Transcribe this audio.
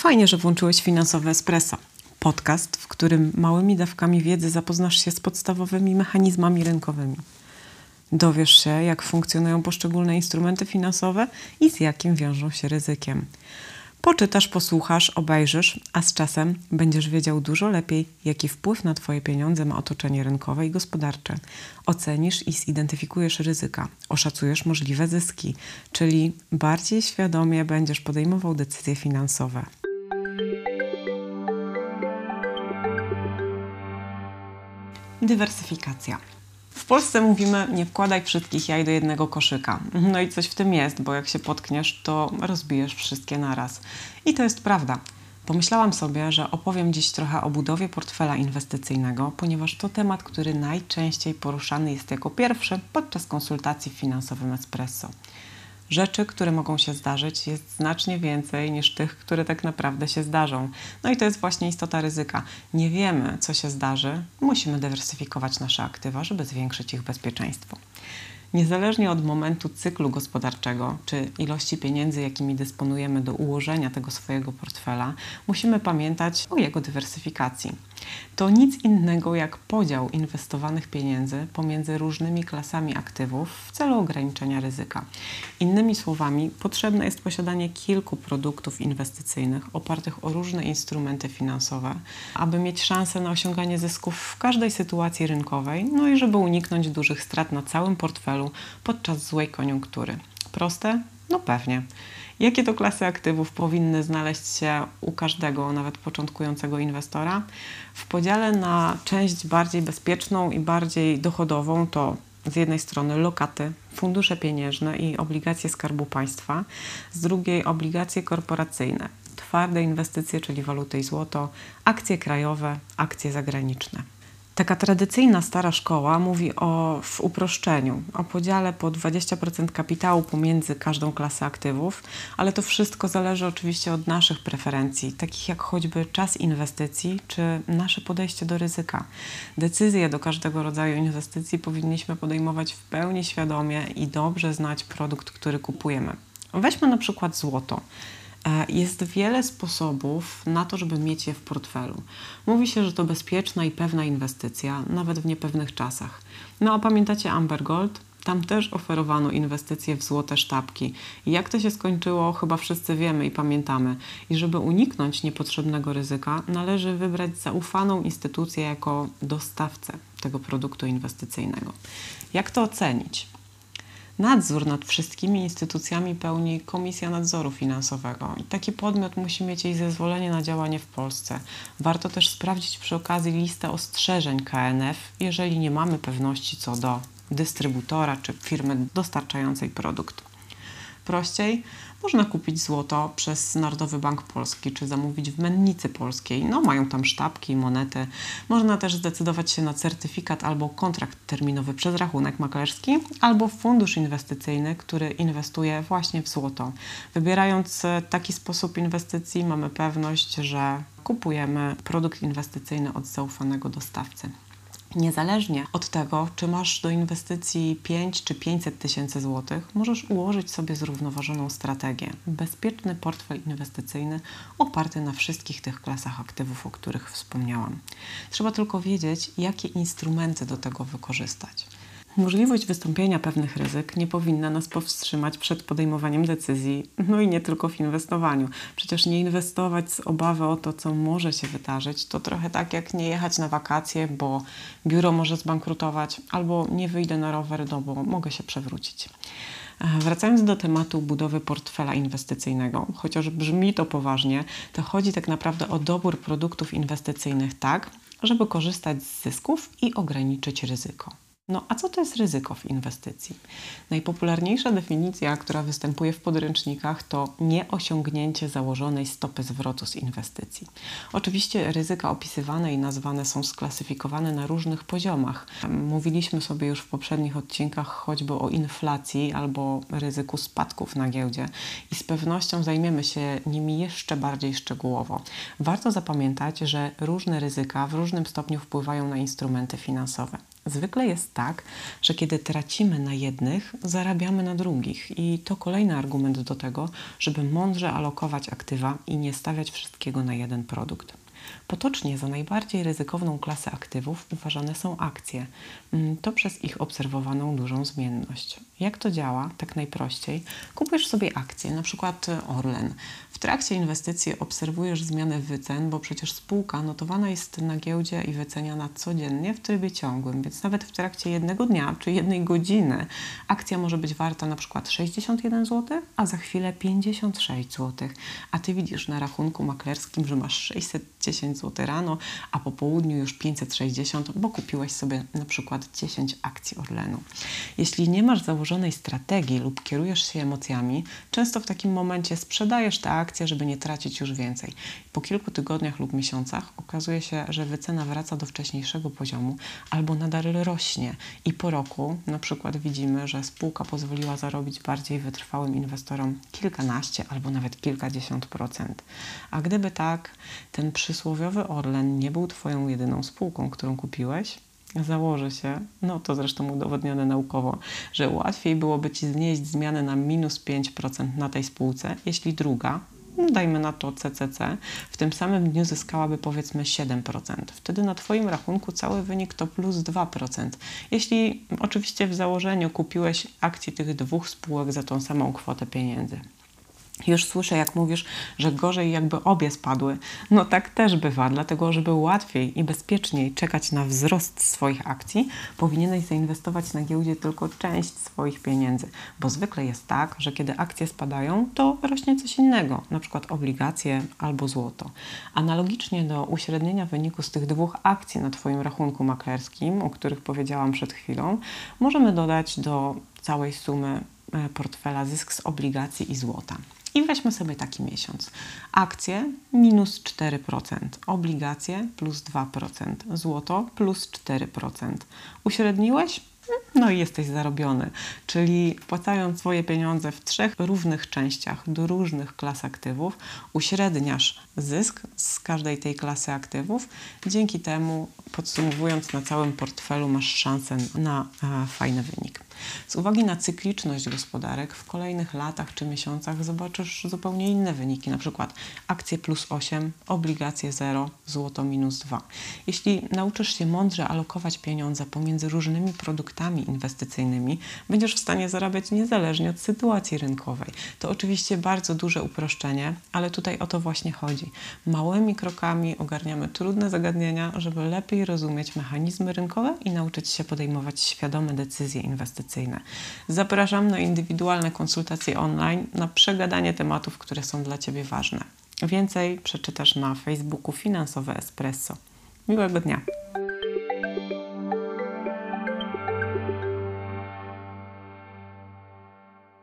Fajnie, że włączyłeś Finansowe Espresso. Podcast, w którym małymi dawkami wiedzy zapoznasz się z podstawowymi mechanizmami rynkowymi. Dowiesz się, jak funkcjonują poszczególne instrumenty finansowe i z jakim wiążą się ryzykiem. Poczytasz, posłuchasz, obejrzysz, a z czasem będziesz wiedział dużo lepiej, jaki wpływ na Twoje pieniądze ma otoczenie rynkowe i gospodarcze. Ocenisz i zidentyfikujesz ryzyka, oszacujesz możliwe zyski, czyli bardziej świadomie będziesz podejmował decyzje finansowe. Dywersyfikacja. W Polsce mówimy nie wkładaj wszystkich jaj do jednego koszyka. No i coś w tym jest, bo jak się potkniesz, to rozbijesz wszystkie naraz. I to jest prawda. Pomyślałam sobie, że opowiem dziś trochę o budowie portfela inwestycyjnego, ponieważ to temat, który najczęściej poruszany jest jako pierwszy podczas konsultacji w finansowym espresso. Rzeczy, które mogą się zdarzyć, jest znacznie więcej niż tych, które tak naprawdę się zdarzą. No i to jest właśnie istota ryzyka. Nie wiemy, co się zdarzy, musimy dywersyfikować nasze aktywa, żeby zwiększyć ich bezpieczeństwo. Niezależnie od momentu cyklu gospodarczego czy ilości pieniędzy, jakimi dysponujemy do ułożenia tego swojego portfela, musimy pamiętać o jego dywersyfikacji. To nic innego jak podział inwestowanych pieniędzy pomiędzy różnymi klasami aktywów w celu ograniczenia ryzyka. Innymi słowami, potrzebne jest posiadanie kilku produktów inwestycyjnych opartych o różne instrumenty finansowe, aby mieć szansę na osiąganie zysków w każdej sytuacji rynkowej, no i żeby uniknąć dużych strat na całym portfelu podczas złej koniunktury. Proste? No pewnie. Jakie to klasy aktywów powinny znaleźć się u każdego, nawet początkującego inwestora? W podziale na część bardziej bezpieczną i bardziej dochodową to z jednej strony lokaty, fundusze pieniężne i obligacje Skarbu Państwa, z drugiej obligacje korporacyjne, twarde inwestycje, czyli waluty i złoto, akcje krajowe, akcje zagraniczne. Taka tradycyjna stara szkoła mówi o w uproszczeniu, o podziale po 20% kapitału pomiędzy każdą klasę aktywów, ale to wszystko zależy oczywiście od naszych preferencji, takich jak choćby czas inwestycji czy nasze podejście do ryzyka. Decyzje do każdego rodzaju inwestycji powinniśmy podejmować w pełni świadomie i dobrze znać produkt, który kupujemy. Weźmy na przykład złoto. E, jest wiele sposobów na to, żeby mieć je w portfelu. Mówi się, że to bezpieczna i pewna inwestycja, nawet w niepewnych czasach. No a pamiętacie Amber Gold? Tam też oferowano inwestycje w złote sztabki. I jak to się skończyło, chyba wszyscy wiemy i pamiętamy. I żeby uniknąć niepotrzebnego ryzyka, należy wybrać zaufaną instytucję jako dostawcę tego produktu inwestycyjnego. Jak to ocenić? Nadzór nad wszystkimi instytucjami pełni Komisja Nadzoru Finansowego i taki podmiot musi mieć jej zezwolenie na działanie w Polsce. Warto też sprawdzić przy okazji listę ostrzeżeń KNF, jeżeli nie mamy pewności co do dystrybutora czy firmy dostarczającej produkt. Prościej można kupić złoto przez Narodowy Bank Polski, czy zamówić w Mennicy Polskiej. No, mają tam sztabki, monety. Można też zdecydować się na certyfikat albo kontrakt terminowy przez rachunek maklerski, albo fundusz inwestycyjny, który inwestuje właśnie w złoto. Wybierając e, taki sposób inwestycji, mamy pewność, że kupujemy produkt inwestycyjny od zaufanego dostawcy. Niezależnie od tego, czy masz do inwestycji 5 czy 500 tysięcy złotych, możesz ułożyć sobie zrównoważoną strategię, bezpieczny portfel inwestycyjny oparty na wszystkich tych klasach aktywów, o których wspomniałam. Trzeba tylko wiedzieć, jakie instrumenty do tego wykorzystać. Możliwość wystąpienia pewnych ryzyk nie powinna nas powstrzymać przed podejmowaniem decyzji, no i nie tylko w inwestowaniu. Przecież nie inwestować z obawy o to, co może się wydarzyć, to trochę tak jak nie jechać na wakacje, bo biuro może zbankrutować, albo nie wyjdę na rower, no bo mogę się przewrócić. Wracając do tematu budowy portfela inwestycyjnego, chociaż brzmi to poważnie, to chodzi tak naprawdę o dobór produktów inwestycyjnych tak, żeby korzystać z zysków i ograniczyć ryzyko. No a co to jest ryzyko w inwestycji? Najpopularniejsza definicja, która występuje w podręcznikach, to nieosiągnięcie założonej stopy zwrotu z inwestycji. Oczywiście ryzyka opisywane i nazwane są sklasyfikowane na różnych poziomach. Mówiliśmy sobie już w poprzednich odcinkach choćby o inflacji albo ryzyku spadków na giełdzie i z pewnością zajmiemy się nimi jeszcze bardziej szczegółowo. Warto zapamiętać, że różne ryzyka w różnym stopniu wpływają na instrumenty finansowe. Zwykle jest tak, że kiedy tracimy na jednych, zarabiamy na drugich, i to kolejny argument do tego, żeby mądrze alokować aktywa i nie stawiać wszystkiego na jeden produkt. Potocznie za najbardziej ryzykowną klasę aktywów uważane są akcje. Mm, to przez ich obserwowaną dużą zmienność. Jak to działa? Tak najprościej. Kupujesz sobie akcje, na przykład Orlen. W trakcie inwestycji obserwujesz zmianę wycen, bo przecież spółka notowana jest na giełdzie i wyceniana codziennie w trybie ciągłym, więc nawet w trakcie jednego dnia czy jednej godziny akcja może być warta na przykład 61 zł, a za chwilę 56 zł. A ty widzisz na rachunku maklerskim, że masz 610 zł rano, a po południu już 560, bo kupiłeś sobie na przykład 10 akcji Orlenu. Jeśli nie masz strategii lub kierujesz się emocjami, często w takim momencie sprzedajesz te akcje, żeby nie tracić już więcej. Po kilku tygodniach lub miesiącach okazuje się, że wycena wraca do wcześniejszego poziomu albo nadal rośnie i po roku na przykład widzimy, że spółka pozwoliła zarobić bardziej wytrwałym inwestorom kilkanaście albo nawet kilkadziesiąt procent. A gdyby tak, ten przysłowiowy Orlen nie był Twoją jedyną spółką, którą kupiłeś, założy się, no to zresztą udowodnione naukowo, że łatwiej byłoby Ci znieść zmianę na minus 5% na tej spółce, jeśli druga, no dajmy na to CCC, w tym samym dniu zyskałaby powiedzmy 7%. Wtedy na Twoim rachunku cały wynik to plus 2%. Jeśli oczywiście w założeniu kupiłeś akcji tych dwóch spółek za tą samą kwotę pieniędzy. Już słyszę, jak mówisz, że gorzej jakby obie spadły. No tak też bywa, dlatego żeby łatwiej i bezpieczniej czekać na wzrost swoich akcji, powinieneś zainwestować na giełdzie tylko część swoich pieniędzy, bo zwykle jest tak, że kiedy akcje spadają, to rośnie coś innego, na przykład obligacje albo złoto. Analogicznie do uśrednienia wyniku z tych dwóch akcji na Twoim rachunku maklerskim, o których powiedziałam przed chwilą, możemy dodać do całej sumy e, portfela zysk z obligacji i złota. I weźmy sobie taki miesiąc. Akcje minus 4%, obligacje plus 2%, złoto plus 4%. Uśredniłeś? No i jesteś zarobiony. Czyli wpłacając swoje pieniądze w trzech równych częściach do różnych klas aktywów, uśredniasz zysk z każdej tej klasy aktywów. Dzięki temu, podsumowując na całym portfelu, masz szansę na e, fajny wynik. Z uwagi na cykliczność gospodarek w kolejnych latach czy miesiącach zobaczysz zupełnie inne wyniki, na przykład akcje plus 8, obligacje 0, złoto minus 2. Jeśli nauczysz się mądrze alokować pieniądze pomiędzy różnymi produktami inwestycyjnymi, będziesz w stanie zarabiać niezależnie od sytuacji rynkowej. To oczywiście bardzo duże uproszczenie, ale tutaj o to właśnie chodzi. Małymi krokami ogarniamy trudne zagadnienia, żeby lepiej rozumieć mechanizmy rynkowe i nauczyć się podejmować świadome decyzje inwestycyjne. Zapraszam na indywidualne konsultacje online, na przegadanie tematów, które są dla Ciebie ważne. Więcej przeczytasz na Facebooku Finansowe Espresso. Miłego dnia!